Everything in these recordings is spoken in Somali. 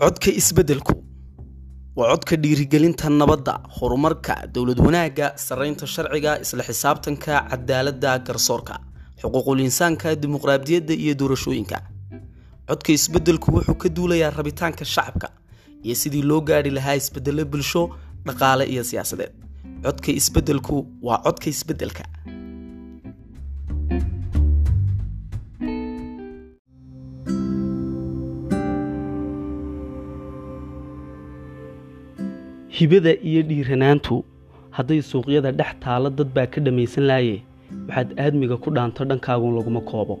Codka isbeddelku waa codka dhiirigelinta nabadda, horumarka, dowlad wanaagga, sarreynta sharciga, isla xisaabtanka, cadaaladda, garsoorka, xuquuqul insaanka, dimuqraadiyadda iyo doorashooyinka. Codka isbeddelku wuxuu ka duulayaa rabitaanka shacabka iyo sidii loo gaadhi lahaa isbeddelo bulsho, dhaqaale iyo siyaasadeed. Codka isbeddelku waa codka isbeddelka. Hibada iyo dhiiranaantu hadday suuqyada dhex taalo dad baa ka dhammaysan laaye. Waxaad aadmiga ku dhaanto dhankaagun laguma koobo.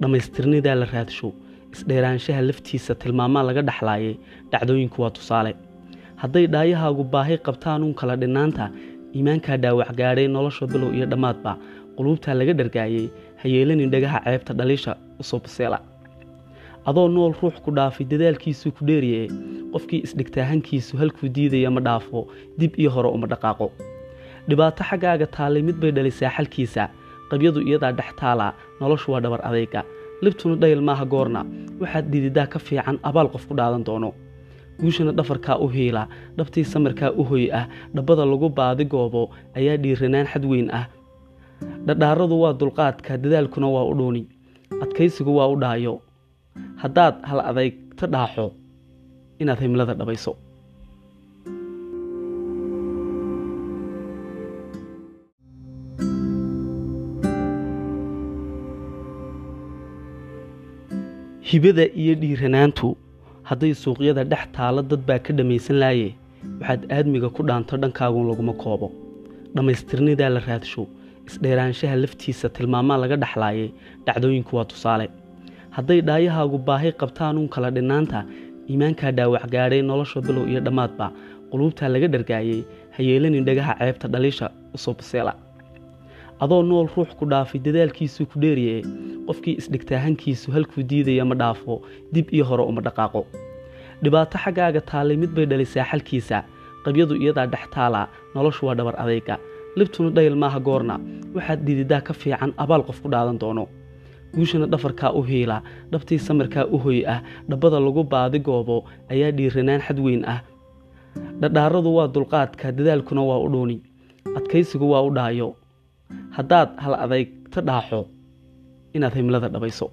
Dhammaystirnidaa la raadsho isdheeraanshaha laftiisa tilmaamaa laga dhexlaayay dhacdooyinku waa tusaale. Hadday dhaayahaagu baahi qabtaanuun kala dhinaanta iimaankaa dhaawac gaadhay nolosha bilow iyo dhammaadba quluubtaa laga dhargaayay hayeelanin dhagaha ceebta dhaliisha u soo baseela adoo nool ruux ku dhaafay dadaalkiisuu ku dheeriye qofkii isdhigtaahankiisu halkuu diidaya ma dhaafo dib iyo hore uma dhaqaaqo. Dhibaato xaggaaga taallay mid bay dhalisaa xalkiisa qabyadu iyadaa dhex taala noloshu waa dhabar adayga libtuna dhayal maaha goorna waxaad dhididaa ka fiican abaal qof ku dhaadan doono. Guushana dhafarkaa u hiila dhabtii samirkaa u hoy ah dhabbada lagu baadi goobo ayaa dhiiranaan xad weyn ah. Dhadhaaradu waa dulqaadka dadaalkuna waa u dhuuni adkaysigu waa u dhaayo. Haddaad hal adeygta dhaaxo inaad himlada dhabayso. Hibada iyo dhiiranaantu hadday suuqyada dhex taalo dad baa ka dhammaysan laaye waxaad aadmiga ku dhaanto dhankaagun laguma koobo. Dhammaystirnidaa la raadsho isdheeraanshaha laftiisa tilmaamaa laga dhexlaayay dhacdooyinku waa tusaale. Hadday dhaayahaagu baahi qabtaanuun kala dhinaanta iimaankaa dhaawac gaadhay nolosha bilow iyo dhammaadba quluubtaa laga dhargaayay hayeelanin dhagaha ceebta dhaliisha u soo baseela adoo nool ruux ku dhaafay dadaalkiisuu ku dheeriye qofkii isdhigtaahankiisu halkuu diidaya ma dhaafo dib iyo hore uma dhaqaaqo. Dhibaato xaggaaga taallay mid bay dhalisaa xalkiisa qabyadu iyadaa dhex taala noloshu waa dhabar adayga. Libtuna dhayal maaha goorna waxaad dhididaa ka fiican abaal qof ku dhaadan doono guushana dhafarkaa u hiila dhabtii samirkaa u hoy ah dhabbada lagu baadi goobo ayaa dhiiranaan xad weyn ah. Dhadhaaradu waa dulqaadka dadaalkuna waa u dhuuni adkaysigu waa u dhaayo. Haddaad hal adeygta dhaaxo inaad himlada dhabayso